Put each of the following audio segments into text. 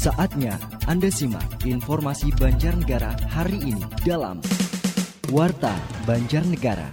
Saatnya Anda simak informasi Banjarnegara hari ini dalam Warta Banjarnegara.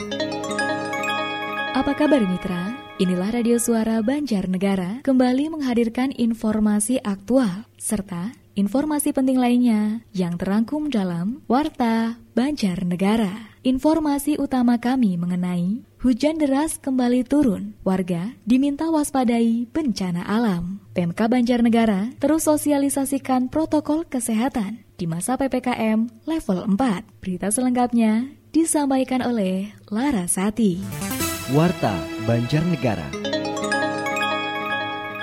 Apa kabar mitra? Inilah Radio Suara Banjarnegara kembali menghadirkan informasi aktual serta informasi penting lainnya yang terangkum dalam Warta Banjarnegara. Informasi utama kami mengenai hujan deras kembali turun, warga diminta waspadai bencana alam. PMK Banjarnegara terus sosialisasikan protokol kesehatan di masa PPKM level 4. Berita selengkapnya disampaikan oleh Lara Sati. Warta Banjarnegara.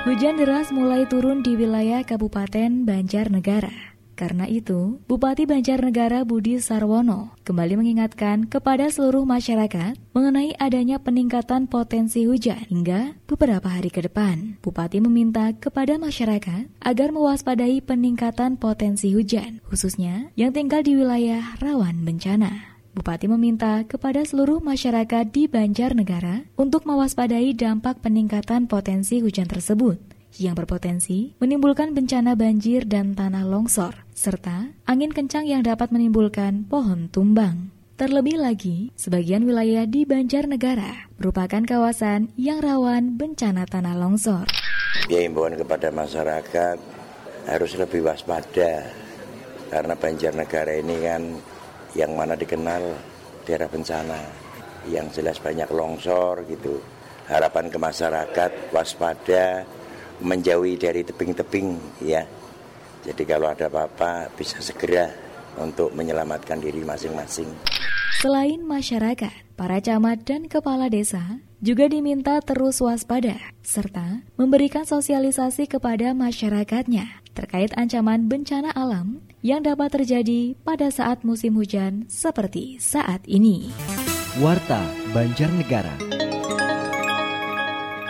Hujan deras mulai turun di wilayah Kabupaten Banjarnegara. Karena itu, Bupati Banjarnegara Budi Sarwono kembali mengingatkan kepada seluruh masyarakat mengenai adanya peningkatan potensi hujan hingga beberapa hari ke depan. Bupati meminta kepada masyarakat agar mewaspadai peningkatan potensi hujan, khususnya yang tinggal di wilayah rawan bencana. Bupati meminta kepada seluruh masyarakat di Banjarnegara untuk mewaspadai dampak peningkatan potensi hujan tersebut yang berpotensi menimbulkan bencana banjir dan tanah longsor, serta angin kencang yang dapat menimbulkan pohon tumbang. Terlebih lagi, sebagian wilayah di Banjarnegara merupakan kawasan yang rawan bencana tanah longsor. Ya imbauan kepada masyarakat harus lebih waspada karena Banjarnegara ini kan yang mana dikenal daerah bencana yang jelas banyak longsor gitu. Harapan ke masyarakat waspada menjauhi dari tebing-tebing ya. Jadi kalau ada apa-apa bisa segera untuk menyelamatkan diri masing-masing. Selain masyarakat, para camat dan kepala desa juga diminta terus waspada serta memberikan sosialisasi kepada masyarakatnya terkait ancaman bencana alam yang dapat terjadi pada saat musim hujan seperti saat ini. Warta Banjarnegara.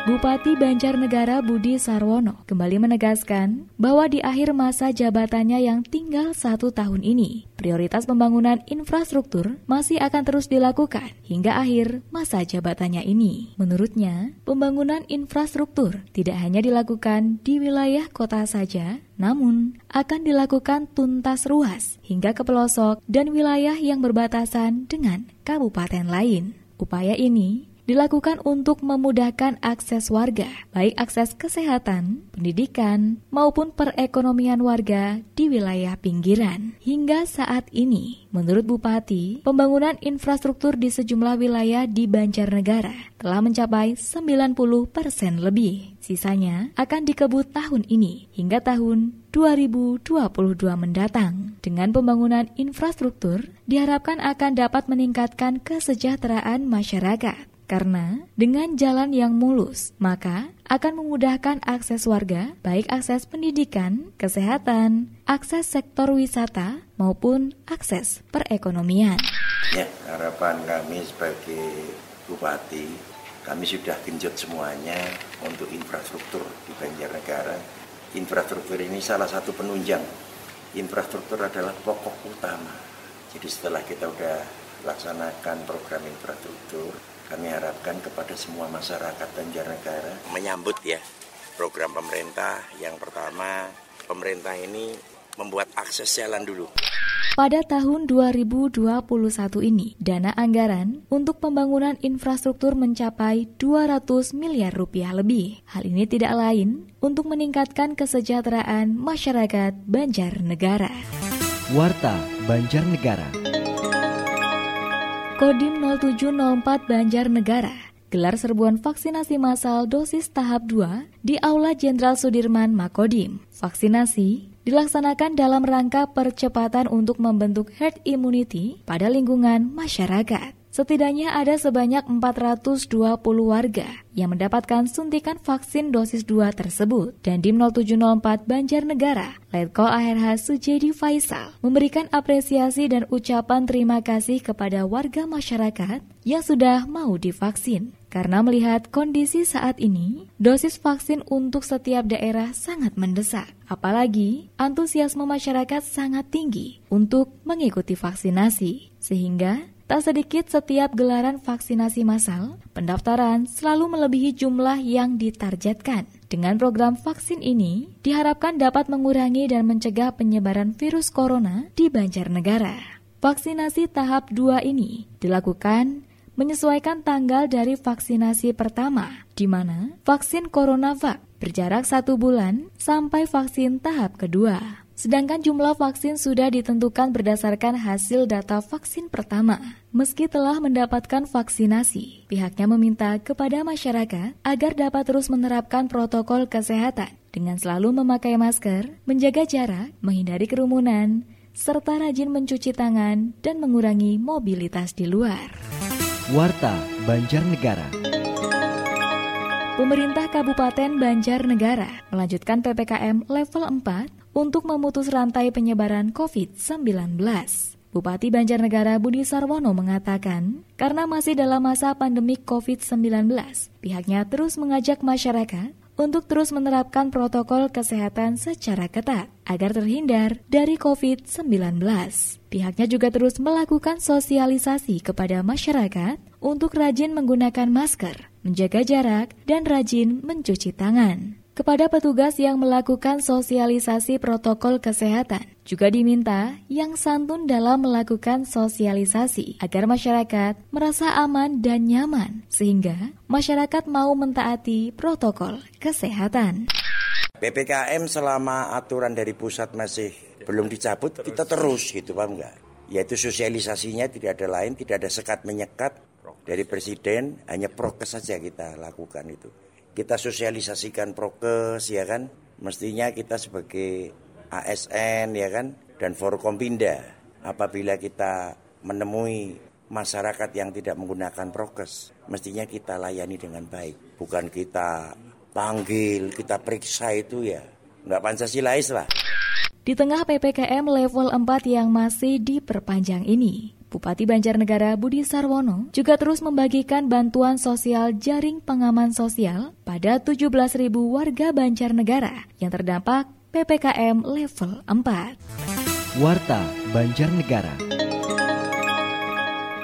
Bupati Banjarnegara Budi Sarwono kembali menegaskan bahwa di akhir masa jabatannya yang tinggal satu tahun ini, prioritas pembangunan infrastruktur masih akan terus dilakukan hingga akhir masa jabatannya ini. Menurutnya, pembangunan infrastruktur tidak hanya dilakukan di wilayah kota saja, namun akan dilakukan tuntas ruas hingga ke pelosok dan wilayah yang berbatasan dengan kabupaten lain. Upaya ini dilakukan untuk memudahkan akses warga, baik akses kesehatan, pendidikan, maupun perekonomian warga di wilayah pinggiran. Hingga saat ini, menurut Bupati, pembangunan infrastruktur di sejumlah wilayah di Banjarnegara telah mencapai 90 persen lebih. Sisanya akan dikebut tahun ini hingga tahun 2022 mendatang. Dengan pembangunan infrastruktur, diharapkan akan dapat meningkatkan kesejahteraan masyarakat karena dengan jalan yang mulus, maka akan memudahkan akses warga, baik akses pendidikan, kesehatan, akses sektor wisata, maupun akses perekonomian. Ya, harapan kami sebagai bupati, kami sudah genjot semuanya untuk infrastruktur di Banjarnegara. Infrastruktur ini salah satu penunjang. Infrastruktur adalah pokok utama. Jadi setelah kita sudah laksanakan program infrastruktur, kami harapkan kepada semua masyarakat Banjarnegara menyambut ya program pemerintah yang pertama pemerintah ini membuat akses jalan dulu. Pada tahun 2021 ini, dana anggaran untuk pembangunan infrastruktur mencapai 200 miliar rupiah lebih. Hal ini tidak lain untuk meningkatkan kesejahteraan masyarakat Banjarnegara. Warta Banjarnegara. Kodim 0704 Banjarnegara gelar serbuan vaksinasi massal dosis tahap 2 di Aula Jenderal Sudirman Makodim. Vaksinasi dilaksanakan dalam rangka percepatan untuk membentuk herd immunity pada lingkungan masyarakat. Setidaknya ada sebanyak 420 warga yang mendapatkan suntikan vaksin dosis 2 tersebut. Dan di 0704 Banjarnegara, Letkol ARH Sujedi Faisal memberikan apresiasi dan ucapan terima kasih kepada warga masyarakat yang sudah mau divaksin. Karena melihat kondisi saat ini, dosis vaksin untuk setiap daerah sangat mendesak. Apalagi antusiasme masyarakat sangat tinggi untuk mengikuti vaksinasi. Sehingga Tak sedikit setiap gelaran vaksinasi massal, pendaftaran selalu melebihi jumlah yang ditargetkan. Dengan program vaksin ini, diharapkan dapat mengurangi dan mencegah penyebaran virus corona di Banjarnegara. Vaksinasi tahap 2 ini dilakukan menyesuaikan tanggal dari vaksinasi pertama, di mana vaksin CoronaVac berjarak satu bulan sampai vaksin tahap kedua. Sedangkan jumlah vaksin sudah ditentukan berdasarkan hasil data vaksin pertama. Meski telah mendapatkan vaksinasi, pihaknya meminta kepada masyarakat agar dapat terus menerapkan protokol kesehatan dengan selalu memakai masker, menjaga jarak, menghindari kerumunan, serta rajin mencuci tangan dan mengurangi mobilitas di luar. Warta Banjarnegara. Pemerintah Kabupaten Banjarnegara melanjutkan PPKM level 4 untuk memutus rantai penyebaran COVID-19. Bupati Banjarnegara Budi Sarwono mengatakan, karena masih dalam masa pandemi COVID-19, pihaknya terus mengajak masyarakat untuk terus menerapkan protokol kesehatan secara ketat agar terhindar dari COVID-19. Pihaknya juga terus melakukan sosialisasi kepada masyarakat untuk rajin menggunakan masker, menjaga jarak, dan rajin mencuci tangan. Kepada petugas yang melakukan sosialisasi protokol kesehatan, juga diminta yang santun dalam melakukan sosialisasi agar masyarakat merasa aman dan nyaman, sehingga masyarakat mau mentaati protokol kesehatan. PPKM selama aturan dari pusat masih belum dicabut, terus. kita terus gitu, paham nggak? Yaitu sosialisasinya tidak ada lain, tidak ada sekat menyekat dari presiden, hanya prokes saja kita lakukan itu kita sosialisasikan prokes ya kan? Mestinya kita sebagai ASN ya kan? Dan Forkompinda apabila kita menemui masyarakat yang tidak menggunakan prokes mestinya kita layani dengan baik. Bukan kita panggil kita periksa itu ya. Nggak Pancasilais lah. Di tengah PPKM level 4 yang masih diperpanjang ini, Bupati Banjarnegara Budi Sarwono juga terus membagikan bantuan sosial jaring pengaman sosial pada 17.000 warga Banjarnegara yang terdampak PPKM level 4. Warta Banjarnegara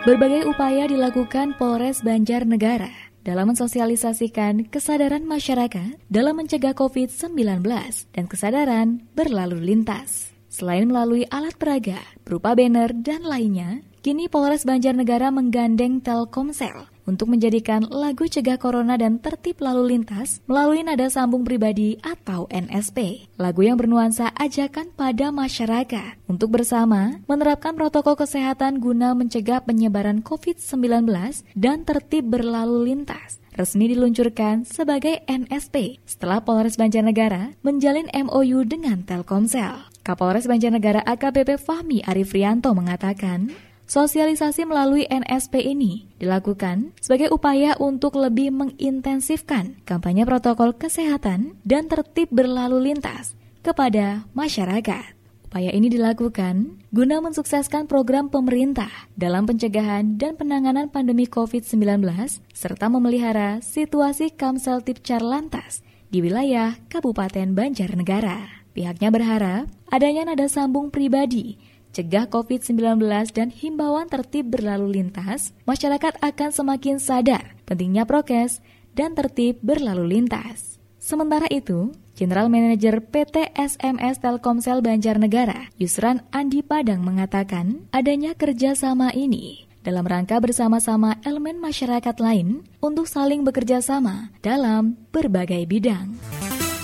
Berbagai upaya dilakukan Polres Banjarnegara dalam mensosialisasikan kesadaran masyarakat dalam mencegah COVID-19 dan kesadaran berlalu lintas. Selain melalui alat peraga berupa banner dan lainnya, Kini Polres Banjarnegara menggandeng Telkomsel untuk menjadikan lagu cegah corona dan tertib lalu lintas melalui nada sambung pribadi atau NSP. Lagu yang bernuansa ajakan pada masyarakat untuk bersama menerapkan protokol kesehatan guna mencegah penyebaran COVID-19 dan tertib berlalu lintas resmi diluncurkan sebagai NSP setelah Polres Banjarnegara menjalin MOU dengan Telkomsel. Kapolres Banjarnegara AKBP Fahmi Arifrianto mengatakan, Sosialisasi melalui NSP ini dilakukan sebagai upaya untuk lebih mengintensifkan kampanye protokol kesehatan dan tertib berlalu lintas kepada masyarakat. Upaya ini dilakukan guna mensukseskan program pemerintah dalam pencegahan dan penanganan pandemi COVID-19 serta memelihara situasi Kamsel Tipcar Lantas di wilayah Kabupaten Banjarnegara. Pihaknya berharap adanya nada sambung pribadi cegah COVID-19 dan himbauan tertib berlalu lintas, masyarakat akan semakin sadar pentingnya prokes dan tertib berlalu lintas. Sementara itu, General Manager PT SMS Telkomsel Banjarnegara, Yusran Andi Padang mengatakan adanya kerjasama ini dalam rangka bersama-sama elemen masyarakat lain untuk saling bekerja sama dalam berbagai bidang.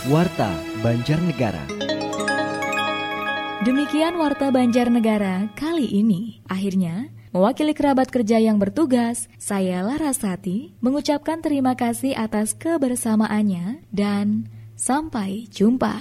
Warta Banjarnegara. Demikian Warta Banjarnegara kali ini. Akhirnya, mewakili kerabat kerja yang bertugas, saya Larasati mengucapkan terima kasih atas kebersamaannya dan sampai jumpa.